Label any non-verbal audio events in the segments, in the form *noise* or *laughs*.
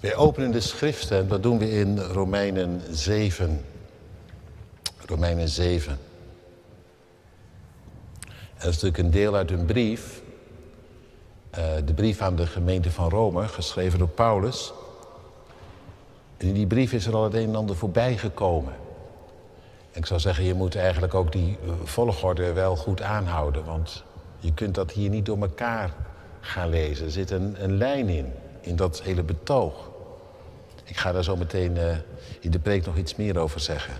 Wij openen de schrift en dat doen we in Romeinen 7. Romeinen 7. dat is natuurlijk een deel uit een brief. Uh, de brief aan de gemeente van Rome, geschreven door Paulus. En in die brief is er al het een en ander voorbij gekomen. En ik zou zeggen, je moet eigenlijk ook die eh, volgorde wel goed aanhouden. Want je kunt dat hier niet door elkaar gaan lezen. Er zit een, een lijn in, in dat hele betoog. Ik ga daar zo meteen uh, in de preek nog iets meer over zeggen.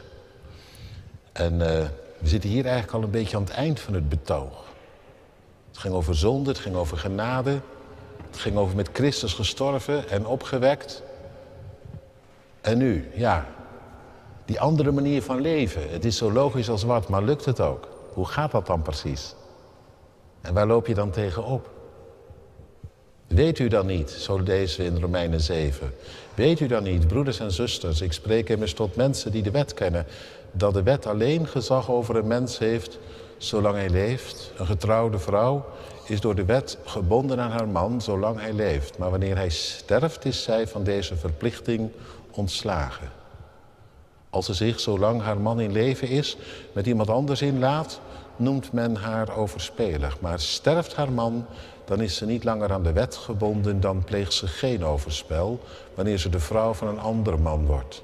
En uh, we zitten hier eigenlijk al een beetje aan het eind van het betoog. Het ging over zonde, het ging over genade. Het ging over met Christus gestorven en opgewekt. En nu, ja, die andere manier van leven. Het is zo logisch als wat, maar lukt het ook? Hoe gaat dat dan precies? En waar loop je dan tegenop? Weet u dan niet, zo deze in Romeinen 7. Weet u dan niet, broeders en zusters, ik spreek immers tot mensen die de wet kennen, dat de wet alleen gezag over een mens heeft zolang hij leeft. Een getrouwde vrouw is door de wet gebonden aan haar man zolang hij leeft. Maar wanneer hij sterft, is zij van deze verplichting ontslagen. Als ze zich, zolang haar man in leven is, met iemand anders inlaat, noemt men haar overspelig. Maar sterft haar man, dan is ze niet langer aan de wet gebonden, dan pleegt ze geen overspel wanneer ze de vrouw van een andere man wordt.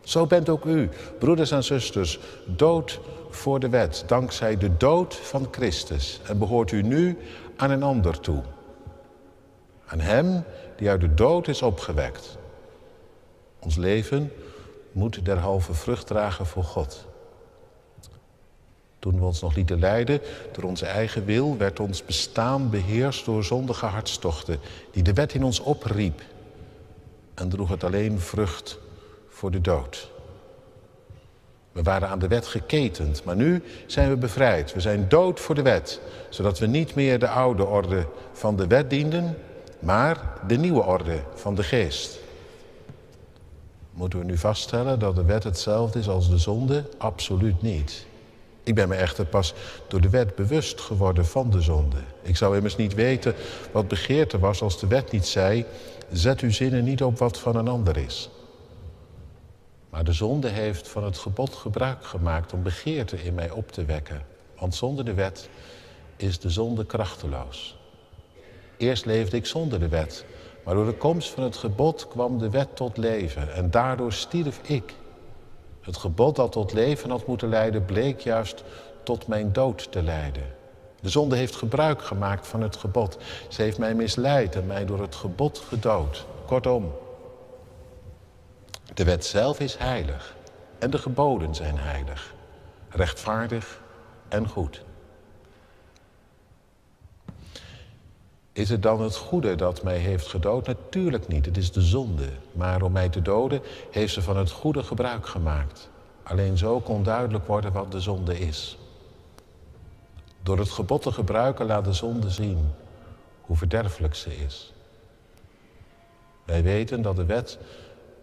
Zo bent ook u, broeders en zusters, dood voor de wet, dankzij de dood van Christus. En behoort u nu aan een ander toe. Aan Hem die uit de dood is opgewekt. Ons leven moet derhalve vrucht dragen voor God. Toen we ons nog lieten leiden door onze eigen wil, werd ons bestaan beheerst door zondige hartstochten, die de wet in ons opriep en droeg het alleen vrucht voor de dood. We waren aan de wet geketend, maar nu zijn we bevrijd. We zijn dood voor de wet, zodat we niet meer de oude orde van de wet dienden, maar de nieuwe orde van de geest. Moeten we nu vaststellen dat de wet hetzelfde is als de zonde? Absoluut niet. Ik ben me echter pas door de wet bewust geworden van de zonde. Ik zou immers niet weten wat begeerte was als de wet niet zei: zet uw zinnen niet op wat van een ander is. Maar de zonde heeft van het gebod gebruik gemaakt om begeerte in mij op te wekken. Want zonder de wet is de zonde krachteloos. Eerst leefde ik zonder de wet, maar door de komst van het gebod kwam de wet tot leven en daardoor stierf ik. Het gebod dat tot leven had moeten leiden, bleek juist tot mijn dood te leiden. De zonde heeft gebruik gemaakt van het gebod. Ze heeft mij misleid en mij door het gebod gedood. Kortom, de wet zelf is heilig en de geboden zijn heilig, rechtvaardig en goed. Is het dan het goede dat mij heeft gedood? Natuurlijk niet, het is de zonde. Maar om mij te doden heeft ze van het goede gebruik gemaakt. Alleen zo kon duidelijk worden wat de zonde is. Door het gebod te gebruiken laat de zonde zien hoe verderfelijk ze is. Wij weten dat de wet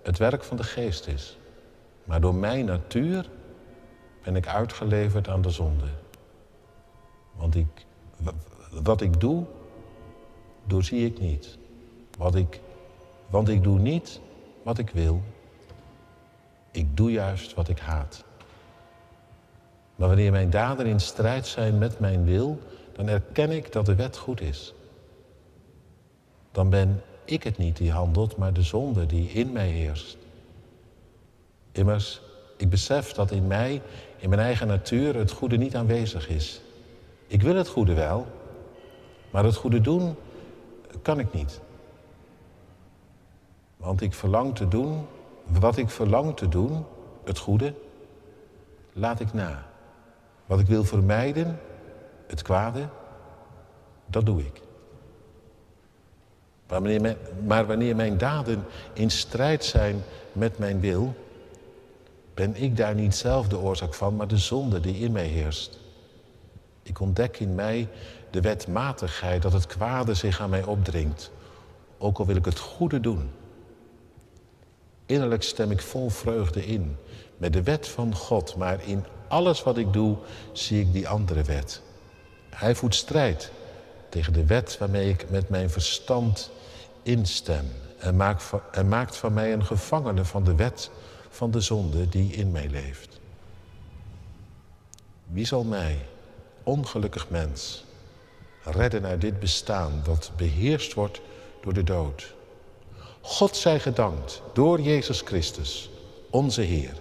het werk van de geest is. Maar door mijn natuur ben ik uitgeleverd aan de zonde. Want ik, wat ik doe, doorzie ik niet. Wat ik, want ik doe niet wat ik wil. Ik doe juist wat ik haat. Maar wanneer mijn daden in strijd zijn met mijn wil, dan erken ik dat de wet goed is. Dan ben ik het niet die handelt, maar de zonde die in mij heerst. Immers, ik besef dat in mij, in mijn eigen natuur, het goede niet aanwezig is. Ik wil het goede wel, maar het goede doen kan ik niet. Want ik verlang te doen, wat ik verlang te doen, het goede, laat ik na. Wat ik wil vermijden, het kwade, dat doe ik. Maar wanneer, mijn, maar wanneer mijn daden in strijd zijn met mijn wil, ben ik daar niet zelf de oorzaak van, maar de zonde die in mij heerst. Ik ontdek in mij de wetmatigheid dat het kwade zich aan mij opdringt, ook al wil ik het goede doen. Innerlijk stem ik vol vreugde in met de wet van God, maar in alles wat ik doe zie ik die andere wet. Hij voert strijd tegen de wet waarmee ik met mijn verstand instem. en maakt, van, en maakt van mij een gevangene van de wet van de zonde die in mij leeft. Wie zal mij, ongelukkig mens, redden uit dit bestaan dat beheerst wordt door de dood? God zij gedankt door Jezus Christus, onze Heer.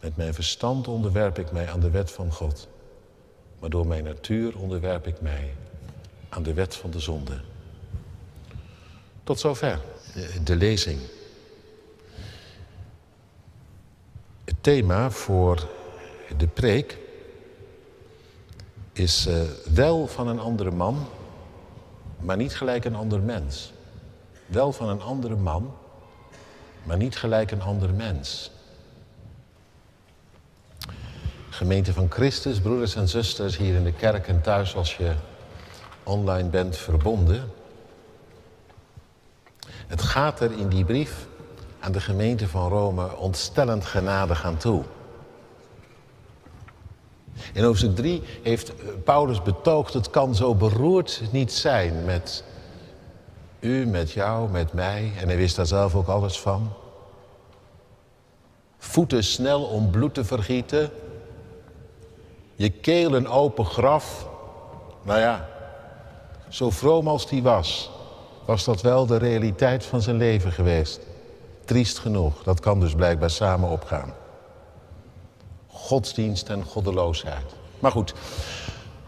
Met mijn verstand onderwerp ik mij aan de wet van God, maar door mijn natuur onderwerp ik mij aan de wet van de zonde. Tot zover de lezing. Het thema voor de preek is uh, wel van een andere man, maar niet gelijk een ander mens. Wel van een andere man, maar niet gelijk een ander mens. Gemeente van Christus, broeders en zusters hier in de kerk en thuis als je online bent verbonden. Het gaat er in die brief aan de gemeente van Rome ontstellend genadig aan toe. In hoofdstuk 3 heeft Paulus betoogd: het kan zo beroerd niet zijn met u, met jou, met mij. En hij wist daar zelf ook alles van. Voeten snel om bloed te vergieten. Je keel een open graf. Nou ja, zo vroom als die was, was dat wel de realiteit van zijn leven geweest. Triest genoeg, dat kan dus blijkbaar samen opgaan. Godsdienst en goddeloosheid. Maar goed,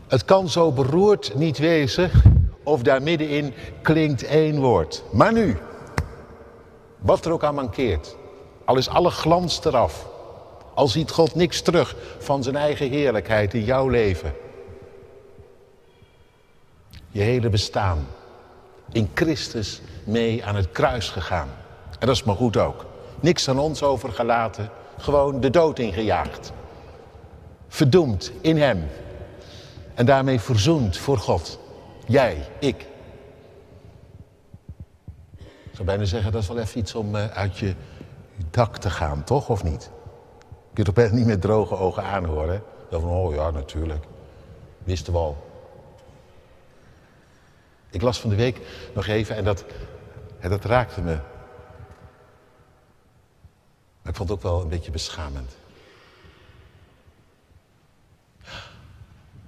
het kan zo beroerd niet wezen of daar middenin klinkt één woord. Maar nu, wat er ook aan mankeert, al is alle glans eraf, al ziet God niks terug van zijn eigen heerlijkheid in jouw leven. Je hele bestaan in Christus mee aan het kruis gegaan. En dat is maar goed ook. Niks aan ons overgelaten, gewoon de dood ingejaagd. Verdoemd in Hem. En daarmee verzoend voor God. Jij, ik. Ik zou bijna zeggen, dat is wel even iets om eh, uit je dak te gaan, toch? Of niet? Je kunt toch niet met droge ogen aanhoren. Dan van, oh ja, natuurlijk. Wisten we al. Ik las van de week nog even en dat, en dat raakte me. Maar ik vond het ook wel een beetje beschamend.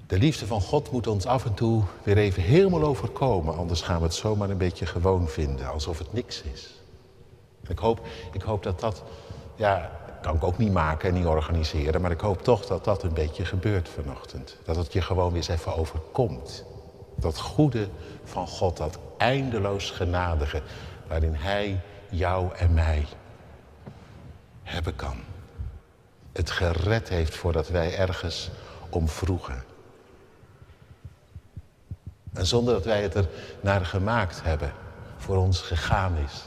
De liefde van God moet ons af en toe weer even helemaal overkomen. Anders gaan we het zomaar een beetje gewoon vinden, alsof het niks is. ik hoop, ik hoop dat dat, ja, kan ik ook niet maken en niet organiseren, maar ik hoop toch dat dat een beetje gebeurt vanochtend. Dat het je gewoon weer eens even overkomt. Dat goede van God, dat eindeloos genadige, waarin Hij jou en mij hebben kan. Het gered heeft voordat wij ergens om vroegen. En zonder dat wij het er naar gemaakt hebben, voor ons gegaan is.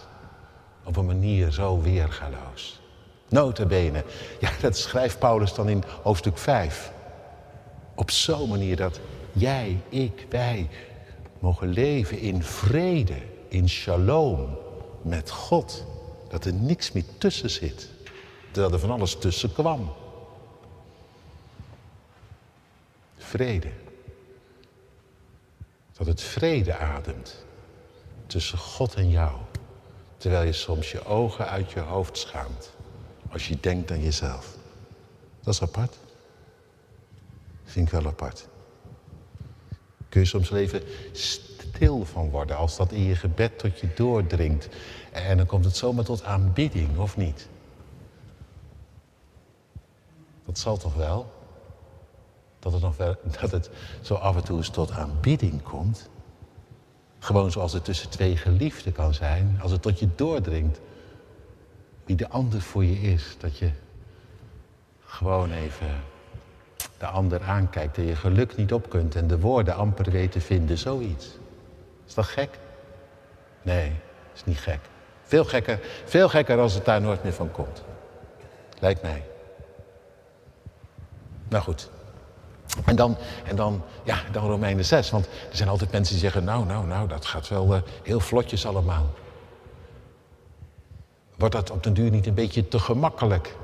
Op een manier zo weergaloos. Notabene, *laughs* ja, dat schrijft Paulus dan in hoofdstuk 5. Op zo'n manier dat jij, ik, wij mogen leven in vrede, in shalom met God. Dat er niks meer tussen zit. Terwijl er van alles tussen kwam. Vrede. Dat het vrede ademt tussen God en jou. Terwijl je soms je ogen uit je hoofd schaamt. Als je denkt aan jezelf. Dat is apart. Vind ik wel apart. Kun je soms even stil van worden als dat in je gebed tot je doordringt. En dan komt het zomaar tot aanbidding, of niet? Dat zal toch wel? Dat het, nog wel, *laughs* dat het zo af en toe eens tot aanbidding komt. Gewoon zoals het tussen twee geliefden kan zijn. Als het tot je doordringt. Wie de ander voor je is. Dat je gewoon even de ander aankijkt en je geluk niet op kunt en de woorden amper weet te vinden, zoiets. Is dat gek? Nee, is niet gek. Veel gekker, veel gekker als het daar nooit meer van komt. Lijkt mij. Nou goed. En dan, en dan, ja, dan Romeinen 6. Want er zijn altijd mensen die zeggen, nou, nou, nou, dat gaat wel uh, heel vlotjes allemaal. Wordt dat op den duur niet een beetje te gemakkelijk?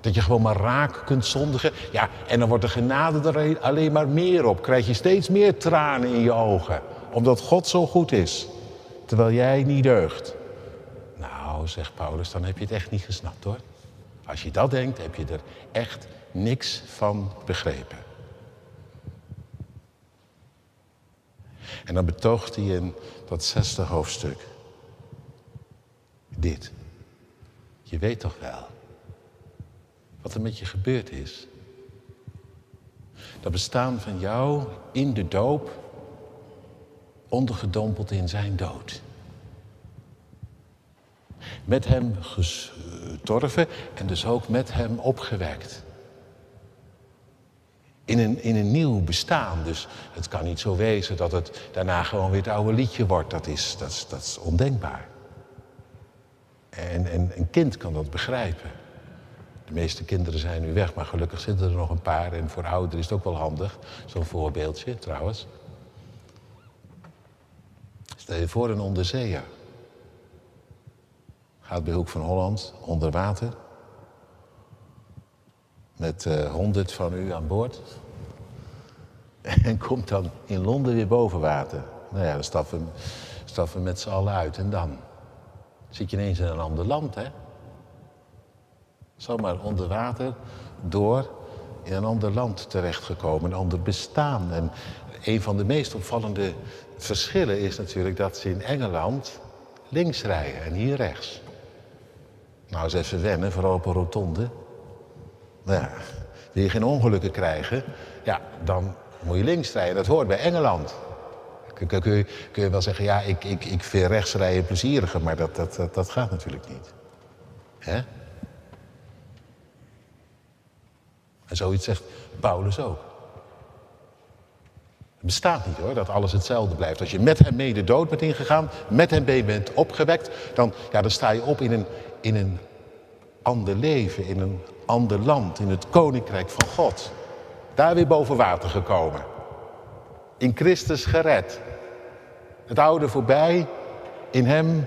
Dat je gewoon maar raak kunt zondigen. Ja, en dan wordt de genade er alleen maar meer op. Krijg je steeds meer tranen in je ogen. Omdat God zo goed is. terwijl jij niet deugt. Nou, zegt Paulus, dan heb je het echt niet gesnapt hoor. Als je dat denkt, heb je er echt niks van begrepen. En dan betoogt hij in dat zesde hoofdstuk dit. Je weet toch wel wat er met je gebeurd is? Dat bestaan van jou in de doop, ondergedompeld in zijn dood. Met hem gestorven en dus ook met hem opgewekt. In een, in een nieuw bestaan. Dus het kan niet zo wezen dat het daarna gewoon weer het oude liedje wordt. Dat is, dat is, dat is ondenkbaar. En, en een kind kan dat begrijpen. De meeste kinderen zijn nu weg, maar gelukkig zitten er nog een paar. En voor ouderen is het ook wel handig. Zo'n voorbeeldje trouwens. Stel je voor een onderzeeër. Gaat bij Hoek van Holland onder water. Met eh, honderd van u aan boord. *laughs* En komt dan in Londen weer boven water. Nou ja, dan stappen, stappen we met z'n allen uit. En dan zit je ineens in een ander land, hè? Zomaar onder water door in een ander land terechtgekomen, een ander bestaan. En een van de meest opvallende verschillen is natuurlijk dat ze in Engeland links rijden en hier rechts. Nou, eens even wennen, vooral op een rotonde. Nou ja, wil je geen ongelukken krijgen, ja, dan moet je links rijden. Dat hoort bij Engeland. Kun, kun, je, kun wel zeggen, ja, ik, ik, ik vind rechts rijden plezieriger, maar dat, dat, dat, dat gaat natuurlijk niet. Hè? En zoiets zegt Paulus ook. Het bestaat niet hoor, dat alles hetzelfde blijft. Als je met hem mee de dood bent ingegaan, met hem mee bent opgewekt, dan, ja, dan sta je op in een, in een ander leven, in een ander land, in het koninkrijk van God. Daar weer boven water gekomen. In Christus gered. Het oude voorbij, in hem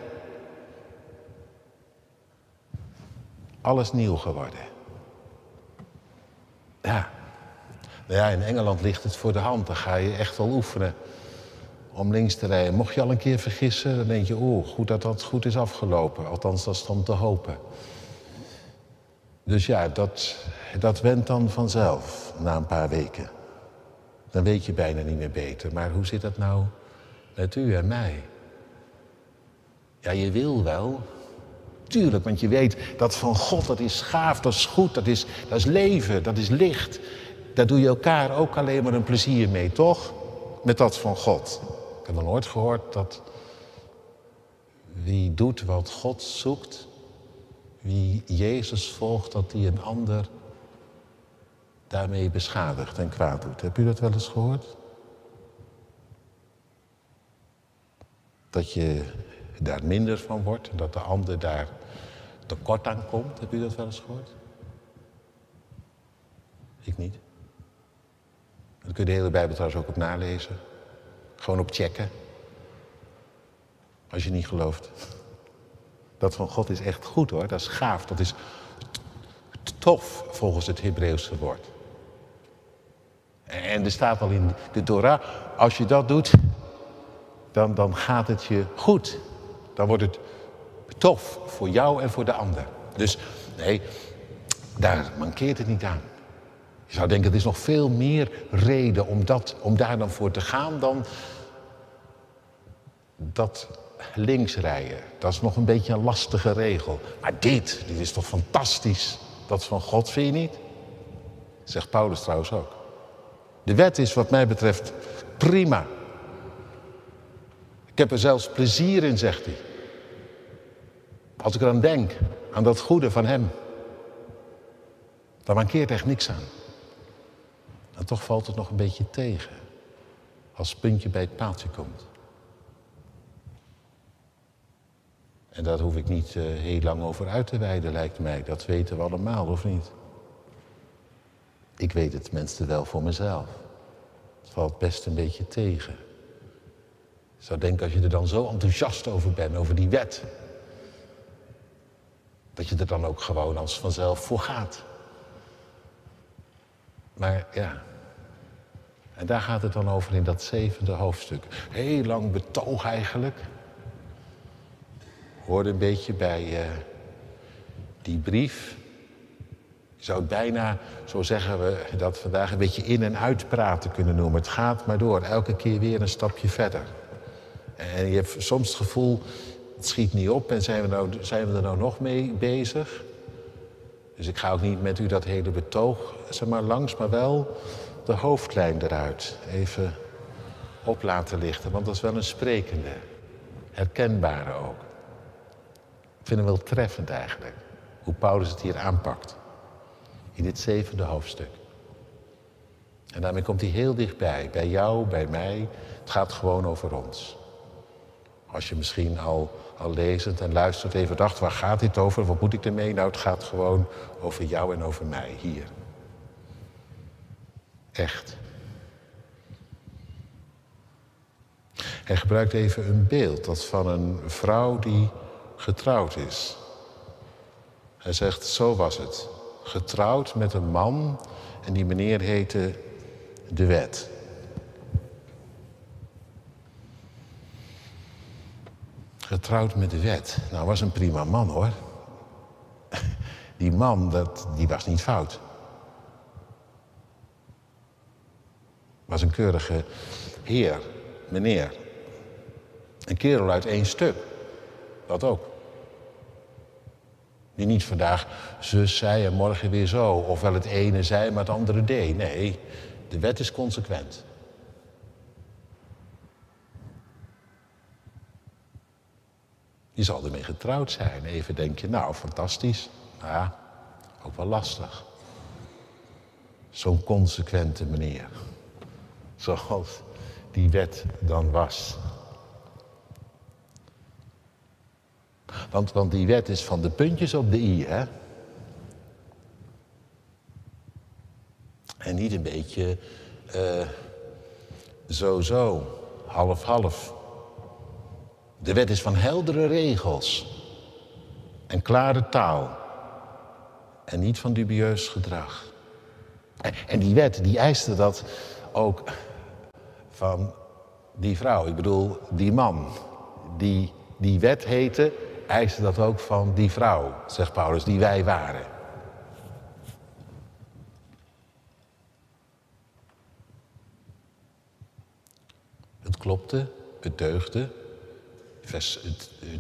alles nieuw geworden. Ja. Nou ja, in Engeland ligt het voor de hand. Dan ga je echt wel oefenen om links te rijden. Mocht je al een keer vergissen, dan denk je... oeh, goed dat dat goed is afgelopen. Althans, dat is te hopen. Dus ja, dat, dat went dan vanzelf na een paar weken. Dan weet je bijna niet meer beter. Maar hoe zit dat nou met u en mij? Ja, je wil wel, Tuurlijk, want je weet dat van God, dat is gaaf, dat is goed, dat is, dat is leven, dat is licht. Daar doe je elkaar ook alleen maar een plezier mee, toch? Met dat van God. Ik heb nog nooit gehoord dat wie doet wat God zoekt, wie Jezus volgt, dat die een ander daarmee beschadigt en kwaad doet. Heb u dat wel eens gehoord? Dat je daar minder van wordt en dat de ander daar tekort aan komt. Heb u dat wel eens gehoord? Ik niet. Dan kun je de hele Bijbel trouwens ook op nalezen. Gewoon op checken. Als je niet gelooft. Dat van God is echt goed hoor. Dat is gaaf. Dat is tof volgens het Hebreeuwse woord. En er staat al in de Torah, als je dat doet, dan, dan gaat het je goed. Dan wordt het tof voor jou en voor de ander. Dus nee, daar mankeert het niet aan. Je zou denken, er is nog veel meer reden om, dat, om daar dan voor te gaan dan dat links rijden. Dat is nog een beetje een lastige regel. Maar dit, dit is toch fantastisch. Dat van God, vind je niet? Zegt Paulus trouwens ook. De wet is wat mij betreft prima. Ik heb er zelfs plezier in, zegt hij. Als ik eraan denk, aan dat goede van Hem, dan mankeert echt niks aan. En toch valt het nog een beetje tegen als het puntje bij het paaltje komt. En daar hoef ik niet uh, heel lang over uit te wijden, lijkt mij. Dat weten we allemaal, of niet? Ik weet het tenminste wel voor mezelf. Het valt best een beetje tegen. Ik zou denken, als je er dan zo enthousiast over bent, over die wet, dat je er dan ook gewoon als vanzelf voor gaat. Maar ja, en daar gaat het dan over in dat zevende hoofdstuk. Heel lang betoog eigenlijk. Hoorde een beetje bij uh, die brief. Je zou het bijna, zo zeggen we dat vandaag, een beetje in- en uitpraten kunnen noemen. Het gaat maar door, elke keer weer een stapje verder. En je hebt soms het gevoel, het schiet niet op en zijn we, nou, zijn we er nou nog mee bezig? Dus ik ga ook niet met u dat hele betoog zeg maar, langs, maar wel de hoofdlijn eruit even op laten lichten. Want dat is wel een sprekende, herkenbare ook. Ik vind hem wel treffend eigenlijk, hoe Paulus het hier aanpakt. In dit zevende hoofdstuk. En daarmee komt hij heel dichtbij, bij jou, bij mij. Het gaat gewoon over ons. Als je misschien al, al lezend en luistert even dacht, waar gaat dit over? Wat moet ik ermee? Nou, het gaat gewoon over jou en over mij hier. Echt. Hij gebruikt even een beeld, dat van een vrouw die getrouwd is. Hij zegt, zo was het. Getrouwd met een man en die meneer heette de wet. Getrouwd met de wet. Nou, was een prima man hoor. *laughs* Die man, dat, die was niet fout. Was een keurige heer, meneer. Een kerel uit één stuk. Dat ook. Die niet vandaag zus zei en morgen weer zo. Of wel het ene zei, maar het andere deed. Nee, de wet is consequent. Je zal ermee getrouwd zijn. Even denk je, nou, fantastisch. Maar ja, ook wel lastig. Zo'n consequente meneer. Zoals die wet dan was. Want, want die wet is van de puntjes op de i, hè? En niet een beetje uh, zo-zo, half-half. De wet is van heldere regels en klare taal. En niet van dubieus gedrag. En die wet, die eiste dat ook van die vrouw. Ik bedoel, die man die die wet heette, eiste dat ook van die vrouw, zegt Paulus, die wij waren. Het klopte, het deugde. Vers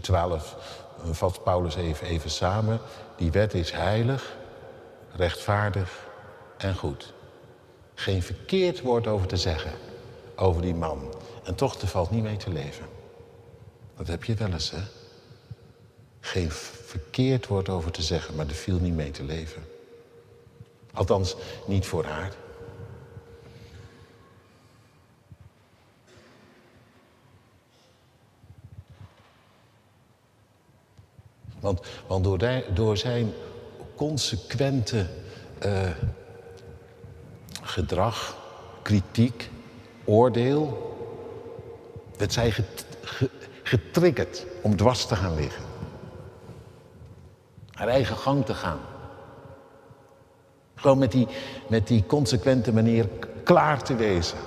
12 vat Paulus even, even samen. Die wet is heilig, rechtvaardig en goed. Geen verkeerd woord over te zeggen, over die man. En toch, er valt niet mee te leven. Dat heb je wel eens, hè? Geen verkeerd woord over te zeggen, maar er viel niet mee te leven. Althans, niet voor haar. Want, want door, zijn consequente uh, gedrag, kritiek, oordeel, werd zij getriggerd om dwars te gaan liggen haar eigen gang te gaan. Gewoon met die, met die consequente manier klaar te wezen.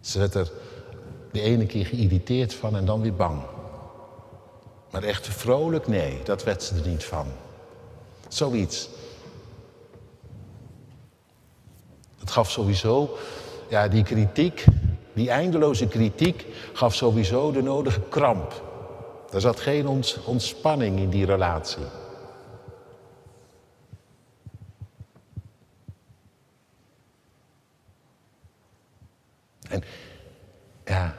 Ze werd er de ene keer geïrriteerd van en dan weer bang. Maar echt vrolijk, nee, dat werd ze er niet van. Zoiets. Het gaf sowieso, ja, die kritiek, die eindeloze kritiek, gaf sowieso de nodige kramp. Er zat geen ontspanning in die relatie. En ja,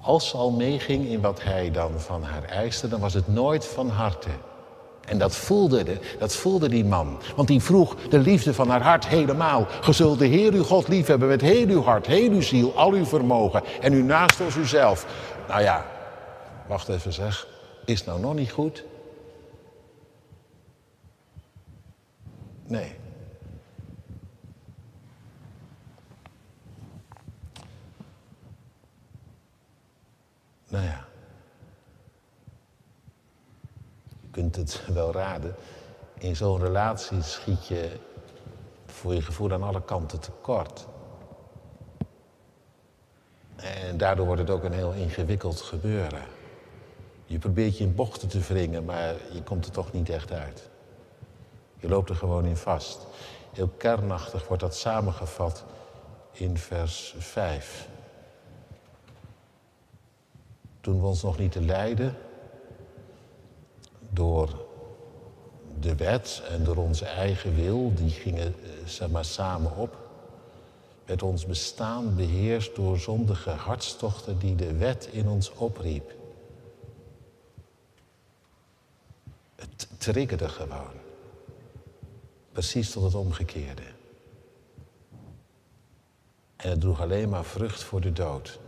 als ze al meeging in wat hij dan van haar eiste, dan was het nooit van harte. En dat voelde, de, dat voelde die man. Want die vroeg de liefde van haar hart helemaal. Ge zult de Heer uw God liefhebben met heel uw hart, heel uw ziel, al uw vermogen. En u naast als uzelf. Nou ja, wacht even zeg, is nou nog niet goed? Nee. Nou ja. Je kunt het wel raden. In zo'n relatie schiet je voor je gevoel aan alle kanten tekort. En daardoor wordt het ook een heel ingewikkeld gebeuren. Je probeert je in bochten te wringen, maar je komt er toch niet echt uit. Je loopt er gewoon in vast. Heel kernachtig wordt dat samengevat in vers 5. Toen we ons nog niet te leiden door de wet en door onze eigen wil, die gingen eh, zeg maar, samen op, werd ons bestaan beheerst door zondige hartstochten die de wet in ons opriep. Het triggerde gewoon. Precies tot het omgekeerde. En het droeg alleen maar vrucht voor de dood.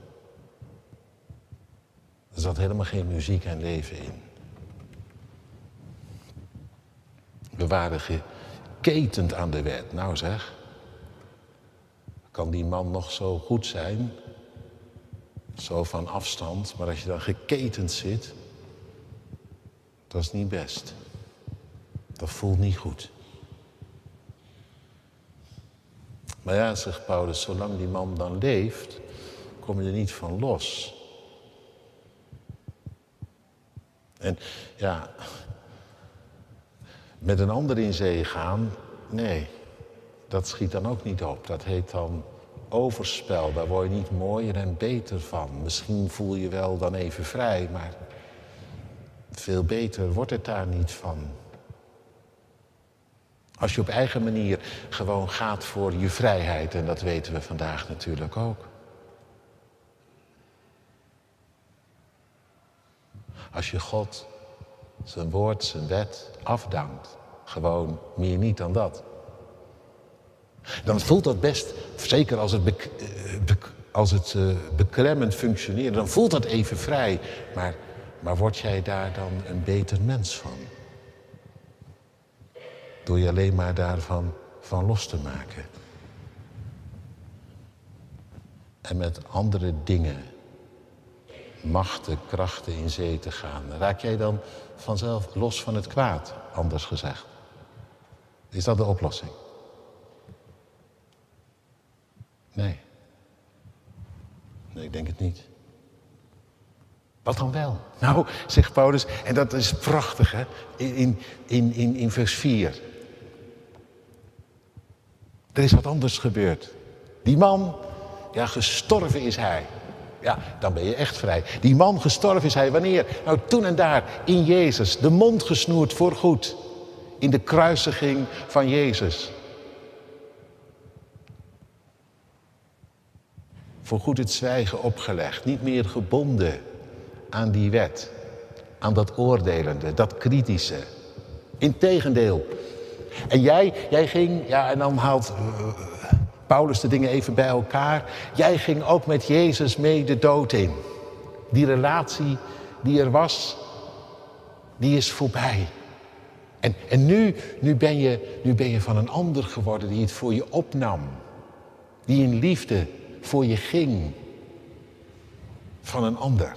Er zat helemaal geen muziek en leven in. We waren geketend aan de wet. Nou zeg, kan die man nog zo goed zijn, zo van afstand, maar als je dan geketend zit, dat is niet best. Dat voelt niet goed. Maar ja, zegt Paulus, zolang die man dan leeft, kom je er niet van los. En ja, met een ander in zee gaan, nee, dat schiet dan ook niet op. Dat heet dan overspel. Daar word je niet mooier en beter van. Misschien voel je wel dan even vrij, maar veel beter wordt het daar niet van. Als je op eigen manier gewoon gaat voor je vrijheid, en dat weten we vandaag natuurlijk ook. Als je God, zijn woord, zijn wet afdankt, gewoon meer niet dan dat. Dan voelt dat best, zeker als het, be, eh, als het uh, beklemmend functioneert, dan voelt dat even vrij. Maar, maar word jij daar dan een beter mens van? Door je alleen maar daarvan van los te maken. En met andere dingen, machten, krachten in zee te gaan. Raak jij dan vanzelf los van het kwaad, anders gezegd? Is dat de oplossing? Nee. Nee, ik denk het niet. Wat dan wel? Nou, zegt Paulus, en dat is prachtig, hè? In, in, in, in vers 4. Er is wat anders gebeurd. Die man, ja, gestorven is hij. Ja, dan ben je echt vrij. Die man gestorven is hij. Wanneer? Nou, toen en daar, in Jezus. De mond gesnoerd voor goed. In de kruisiging van Jezus. Voor goed het zwijgen opgelegd. Niet meer gebonden aan die wet. Aan dat oordelende, dat kritische. Integendeel, en jij, jij ging, ja, en dan haalt uh, Paulus de dingen even bij elkaar. Jij ging ook met Jezus mee de dood in. Die relatie die er was, die is voorbij. En, en nu, nu, ben je, nu ben je van een ander geworden die het voor je opnam. Die in liefde voor je ging. Van een ander.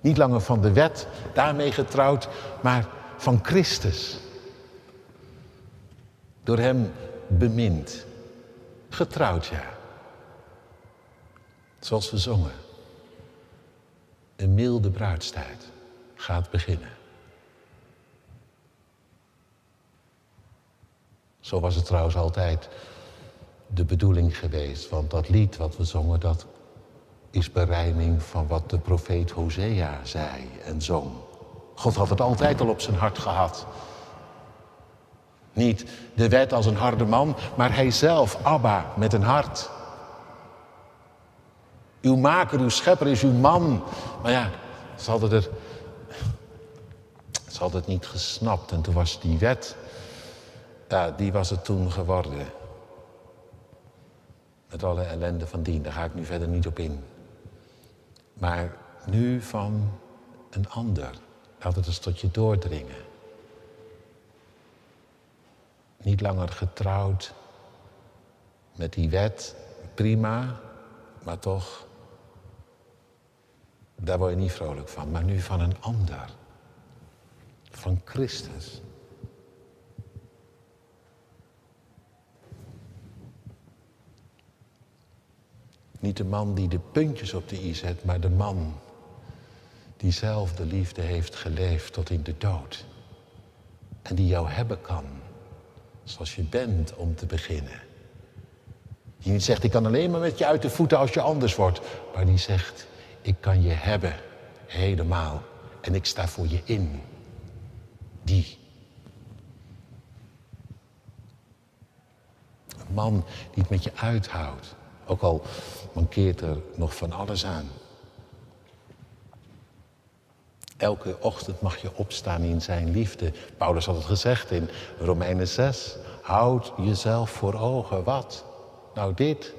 Niet langer van de wet, daarmee getrouwd, maar van Christus. Door hem bemind. Getrouwd, ja. Zoals we zongen. Een milde bruidstijd gaat beginnen. Zo was het trouwens altijd de bedoeling geweest. Want dat lied wat we zongen, dat is berijming van wat de profeet Hosea zei en zong. God had het altijd al op zijn hart gehad. Niet de wet als een harde man, maar hij zelf, Abba, met een hart. Uw maker, uw schepper is uw man. Maar ja, ze hadden, er, ze hadden het niet gesnapt. En toen was die wet, ja, die was het toen geworden. Met alle ellende van dien, daar ga ik nu verder niet op in. Maar nu van een ander. Laat het eens tot je doordringen. Niet langer getrouwd met die wet, prima, maar toch, daar word je niet vrolijk van. Maar nu van een ander, van Christus. Niet de man die de puntjes op de i zet, maar de man die zelf de liefde heeft geleefd tot in de dood. En die jou hebben kan, zoals je bent om te beginnen. Die niet zegt, ik kan alleen maar met je uit de voeten als je anders wordt. Maar die zegt, ik kan je hebben, helemaal. En ik sta voor je in. Die. Een man die het met je uithoudt. Ook al mankeert er nog van alles aan. Elke ochtend mag je opstaan in zijn liefde. Paulus had het gezegd in Romeinen 6. Houd jezelf voor ogen. Wat? Nou, dit.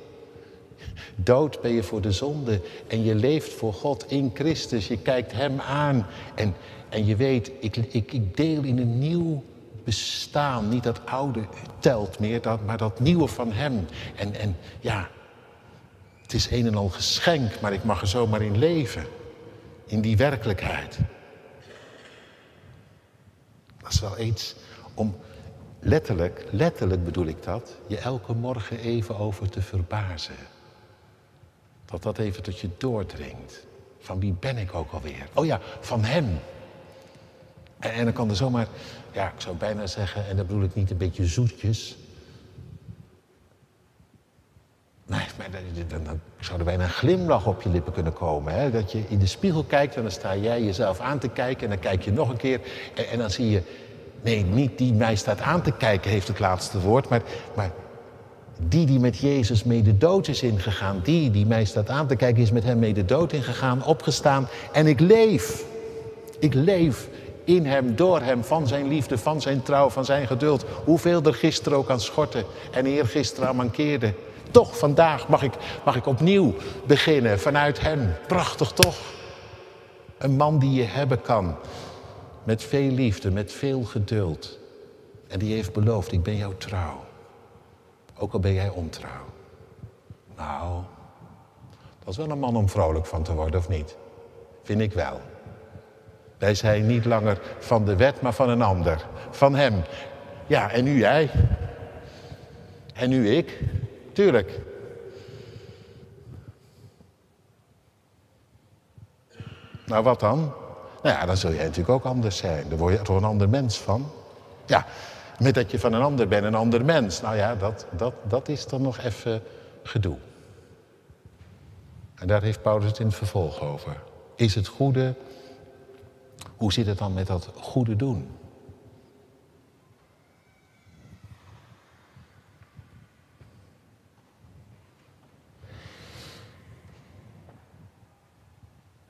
Dood ben je voor de zonde en je leeft voor God in Christus. Je kijkt Hem aan en, en je weet, ik, ik, ik deel in een nieuw bestaan. Niet dat oude telt meer, dat, maar dat nieuwe van Hem. En, en ja, het is een en al geschenk, maar ik mag er zomaar in leven. In die werkelijkheid. Dat is wel iets om letterlijk, letterlijk bedoel ik dat, je elke morgen even over te verbazen. Dat dat even tot je doordringt. Van wie ben ik ook alweer? Oh ja, van hem. En, dan kan er zomaar, ja, ik zou bijna zeggen, en dat bedoel ik niet een beetje zoetjes. Nee, dan, dan zou er bijna een glimlach op je lippen kunnen komen. Hè? Dat je in de spiegel kijkt en dan sta jij jezelf aan te kijken. En dan kijk je nog een keer en, en dan zie je Nee, niet die mij staat aan te kijken heeft het laatste woord, maar, maar die die met Jezus mee de dood is ingegaan, die die mij staat aan te kijken is met hem mee de dood ingegaan, opgestaan en ik leef. Ik leef in hem, door hem, van zijn liefde, van zijn trouw, van zijn geduld. Hoeveel er gisteren ook aan schorten en eergisteren aan mankeerde. Toch, vandaag mag ik, mag ik opnieuw beginnen vanuit hem. Prachtig toch? Een man die je hebben kan. Met veel liefde, met veel geduld. En die heeft beloofd, ik ben jou trouw. Ook al ben jij ontrouw. Nou, dat is wel een man om vrolijk van te worden, of niet? Vind ik wel. Wij zijn niet langer van de wet, maar van een ander. Van hem. Ja, en nu jij. En nu ik. Tuurlijk. Nou, wat dan? Nou ja, dan zul jij natuurlijk ook anders zijn. Dan word je toch een ander mens van. Ja, met dat je van een ander bent, een ander mens. Nou ja, dat, dat, dat is dan nog even gedoe. En daar heeft Paulus het in het vervolg over. Is het goede, hoe zit het dan met dat goede doen?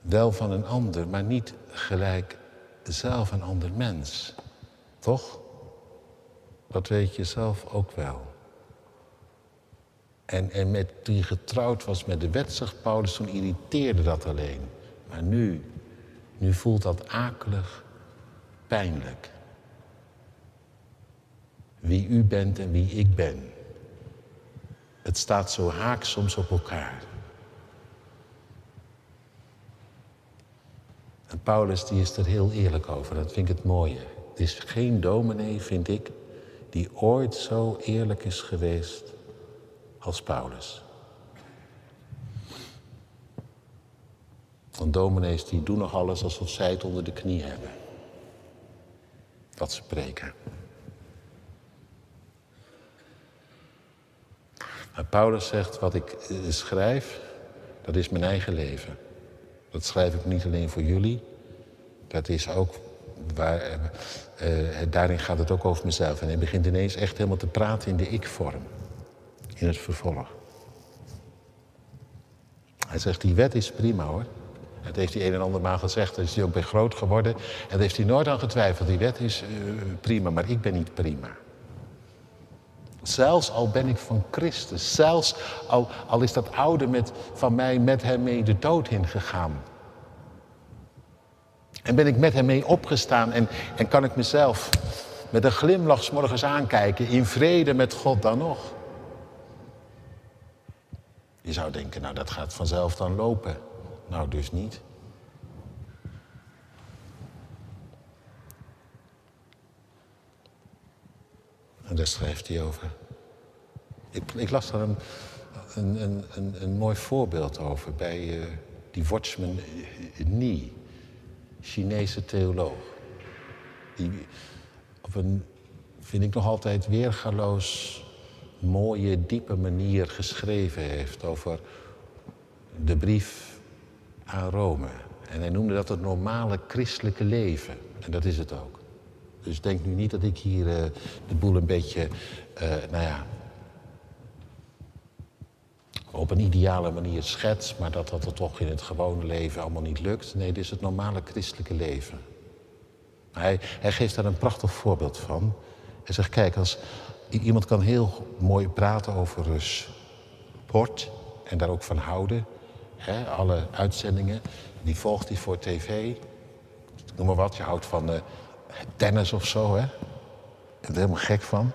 Wel van een ander, maar niet gelijk zelf een ander mens. Toch? Dat weet je zelf ook wel. En, en met, je getrouwd was met de wet, Paulus, toen irriteerde dat alleen. Maar nu, nu voelt dat akelig, pijnlijk. Wie u bent en wie ik ben. Het staat zo haak soms op elkaar. En Paulus die is er heel eerlijk over, dat vind ik het mooie. Het is geen dominee, vind ik, die ooit zo eerlijk is geweest als Paulus. Want dominees die doen nog alles alsof zij het onder de knie hebben. Dat ze preken. Maar Paulus zegt, wat ik eh, schrijf, dat is mijn eigen leven. Dat schrijf ik niet alleen voor jullie. Dat is ook waar, uh, daarin gaat het ook over mezelf. En hij begint ineens echt helemaal te praten in de ik-vorm. In het vervolg. Hij zegt, die wet is prima hoor. Dat heeft hij een en ander maal gezegd. Daar is hij ook bij groot geworden. En daar heeft hij nooit aan getwijfeld. Die wet is uh, prima, maar ik ben niet prima. Zelfs al ben ik van Christus, zelfs al, is dat oude met, van mij met hem mee de dood ingegaan. En ben ik met hem mee opgestaan en, en kan ik mezelf met een glimlach morgens aankijken, in vrede met God dan nog. Je zou denken, nou dat gaat vanzelf dan lopen. Nou dus niet. En daar schrijft hij over. Ik, ik las daar een, een, een, een, mooi voorbeeld over bij uh, die Watchman Nee, Chinese theoloog. Die op een, vind ik nog altijd weergaloos, mooie, diepe manier geschreven heeft over de brief aan Rome. En hij noemde dat het normale christelijke leven. En dat is het ook. Dus denk nu niet dat ik hier uh, de boel een beetje, uh, nou ja, op een ideale manier schets, maar dat dat er toch in het gewone leven allemaal niet lukt. Nee, dit is het normale christelijke leven. Hij, hij geeft daar een prachtig voorbeeld van. Hij zegt, kijk, als, iemand kan heel mooi praten over sport en daar ook van houden. Hè, alle uitzendingen, die volgt hij voor tv. Noem maar wat, je houdt van uh, tennis of zo, hè. Je er helemaal gek van.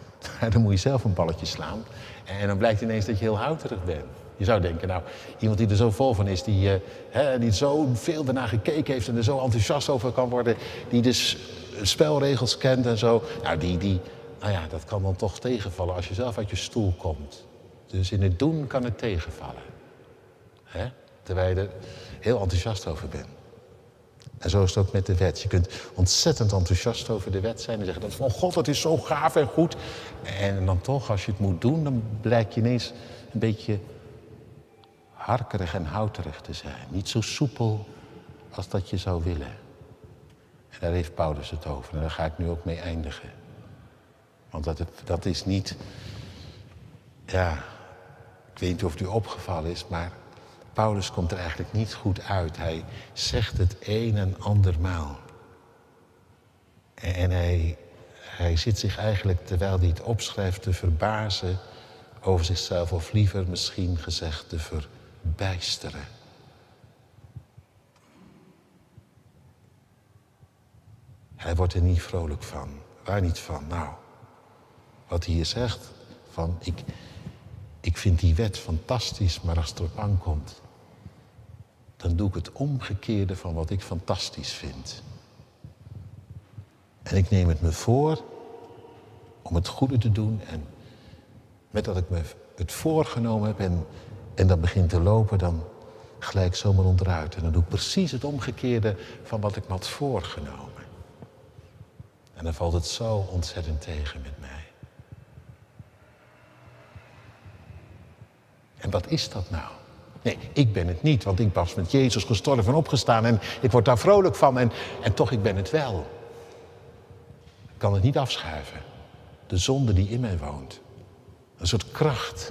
*laughs* dan moet je zelf een balletje slaan. En dan blijkt ineens dat je heel houterig bent. Je zou denken, nou, iemand die er zo vol van is, die, uh, hè, die zo veel daarna gekeken heeft en er zo enthousiast over kan worden, die dus spelregels kent en zo, nou, die, die, nou ja, dat kan dan toch tegenvallen als je zelf uit je stoel komt. Dus in het doen kan het tegenvallen. Hè? Terwijl je er heel enthousiast over bent. En zo is het ook met de wet. Je kunt ontzettend enthousiast over de wet zijn en zeggen: van God, dat is zo gaaf en goed. En dan toch, als je het moet doen, dan blijkt je ineens een beetje harkerig en houterig te zijn. Niet zo soepel als dat je zou willen. En daar heeft Paulus het over. En daar ga ik nu ook mee eindigen. Want dat, dat is niet. Ja, ik weet niet of het u opgevallen is, maar Paulus komt er eigenlijk niet goed uit. Hij zegt het een en andermaal. En hij, hij zit zich eigenlijk, terwijl hij het opschrijft, te verbazen over zichzelf, of liever misschien gezegd te verbijsteren. Hij wordt er niet vrolijk van. Waar niet van? Nou, wat hij hier zegt, van ik, ik vind die wet fantastisch, maar als het erop aankomt, dan doe ik het omgekeerde van wat ik fantastisch vind. En ik neem het me voor om het goede te doen. En met dat ik me het voorgenomen heb en, en dat begint te lopen, dan gelijk zomaar onderuit. En dan doe ik precies het omgekeerde van wat ik me had voorgenomen. En dan valt het zo ontzettend tegen met mij. En wat is dat nou? Nee, ik ben het niet, want ik was met Jezus gestorven en opgestaan en ik word daar vrolijk van en, en toch, ik ben het wel. Ik kan het niet afschuiven. De zonde die in mij woont. Een soort kracht.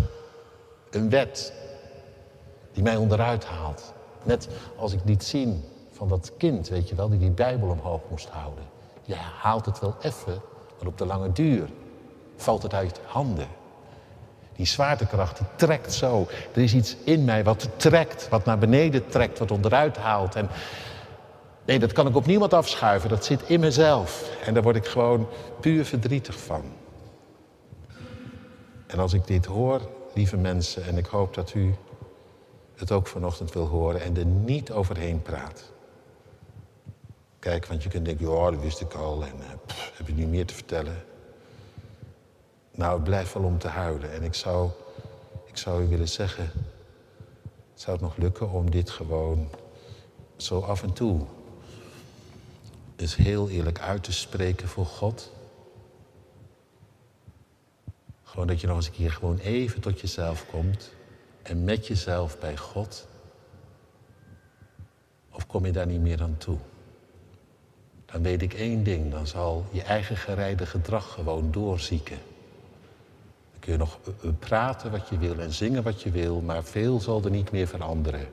Een wet die mij onderuit haalt. Net als ik liet zien van dat kind, weet je wel, die die Bijbel omhoog moest houden. Ja, haalt het wel even, maar op de lange duur valt het uit handen. Die zwaartekracht, die trekt zo. Er is iets in mij wat trekt, wat naar beneden trekt, wat onderuit haalt. En nee, dat kan ik op niemand afschuiven. Dat zit in mezelf. En daar word ik gewoon puur verdrietig van. En als ik dit hoor, lieve mensen, en ik hoop dat u het ook vanochtend wil horen en er niet overheen praat. Kijk, want je kunt denken, ja, dat wist ik al en pff, heb je niet meer te vertellen. Nou, het blijft wel om te huilen. En ik zou, ik zou u willen zeggen, zou het nog lukken om dit gewoon zo af en toe eens heel eerlijk uit te spreken voor God? Gewoon dat je nog eens een keer gewoon even tot jezelf komt en met jezelf bij God. Of kom je daar niet meer aan toe? Dan weet ik één ding, dan zal je eigen gereide gedrag gewoon doorzieken je nog eh, eh, praten wat je wil en zingen wat je wil, maar veel zal er niet meer veranderen.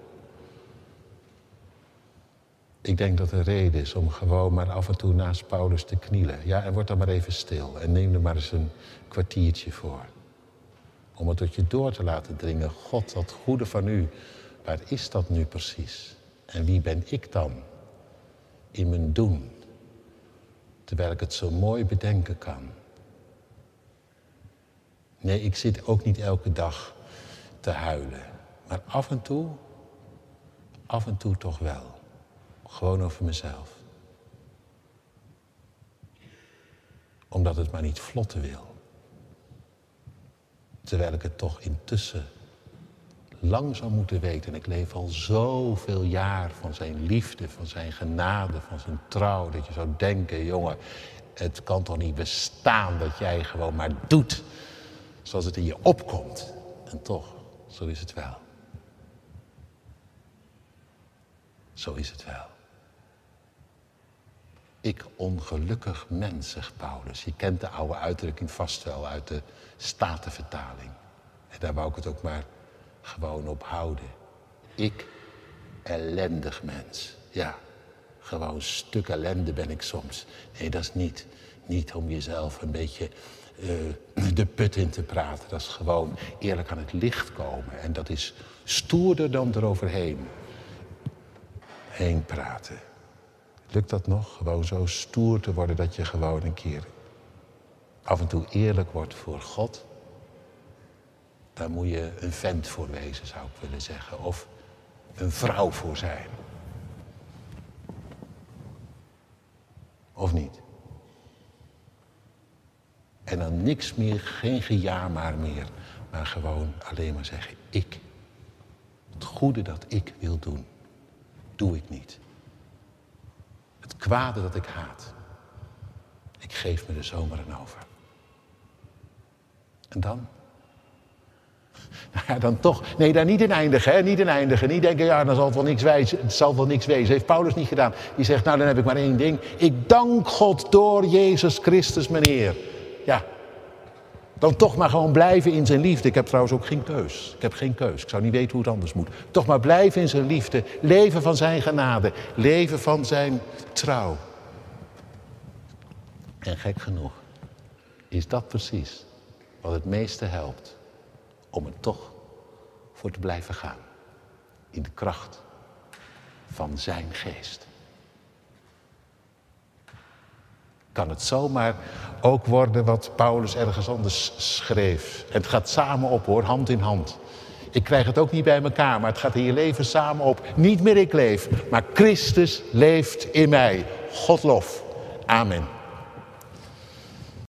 Ik denk dat er reden is om gewoon maar af en toe naast Paulus te knielen. Ja, en word dan maar even stil en neem er maar eens een kwartiertje voor. Om het tot je door te laten dringen. God, dat goede van u, waar is dat nu precies? En wie ben ik dan in mijn doen? Terwijl ik het zo mooi bedenken kan. Nee, ik zit ook niet elke dag te huilen. Maar af en toe, af en toe toch wel. Gewoon over mezelf. Omdat het maar niet vlotten wil. Terwijl ik het toch intussen lang zou moeten weten. En ik leef al zoveel jaar van zijn liefde, van zijn genade, van zijn trouw. Dat je zou denken, jongen, het kan toch niet bestaan dat jij gewoon maar doet zoals het in je opkomt. En toch, zo is het wel. Zo is het wel. Ik ongelukkig mens, zegt Paulus. Je kent de oude uitdrukking vast wel uit de Statenvertaling. En daar wou ik het ook maar gewoon op houden. Ik, ellendig mens. Ja, gewoon stuk ellende ben ik soms. Nee, dat is niet. Niet om jezelf een beetje de put in te praten. Dat is gewoon eerlijk aan het licht komen. En dat is stoerder dan eroverheen heen praten. Lukt dat nog? Gewoon zo stoer te worden dat je gewoon een keer af en toe eerlijk wordt voor God. Daar moet je een vent voor wezen, zou ik willen zeggen. Of een vrouw voor zijn. Of niet? En dan niks meer, geen gejaar meer, maar gewoon alleen maar zeggen, ik. Het goede dat ik wil doen, doe ik niet. Het kwade dat ik haat, ik geef me de zomer aan over. En dan? Nou ja, dan toch. Nee, daar niet in eindigen, hè? Niet in eindigen. Niet denken, ja, dan zal het wel niks wezen. Het zal wel niks wezen. Heeft Paulus niet gedaan. Die zegt, nou, dan heb ik maar één ding. Ik dank God door Jezus Christus, meneer. Ja. Dan toch maar gewoon blijven in zijn liefde. Ik heb trouwens ook geen keus. Ik heb geen keus. Ik zou niet weten hoe het anders moet. Toch maar blijven in zijn liefde. Leven van zijn genade. Leven van zijn trouw. En gek genoeg is dat precies wat het meeste helpt om er toch voor te blijven gaan. In de kracht van zijn geest. Kan het zomaar ook worden wat Paulus ergens anders schreef. Het gaat samen op hoor, hand in hand. Ik krijg het ook niet bij elkaar, maar het gaat in je leven samen op. Niet meer ik leef, maar Christus leeft in mij. God lof. Amen.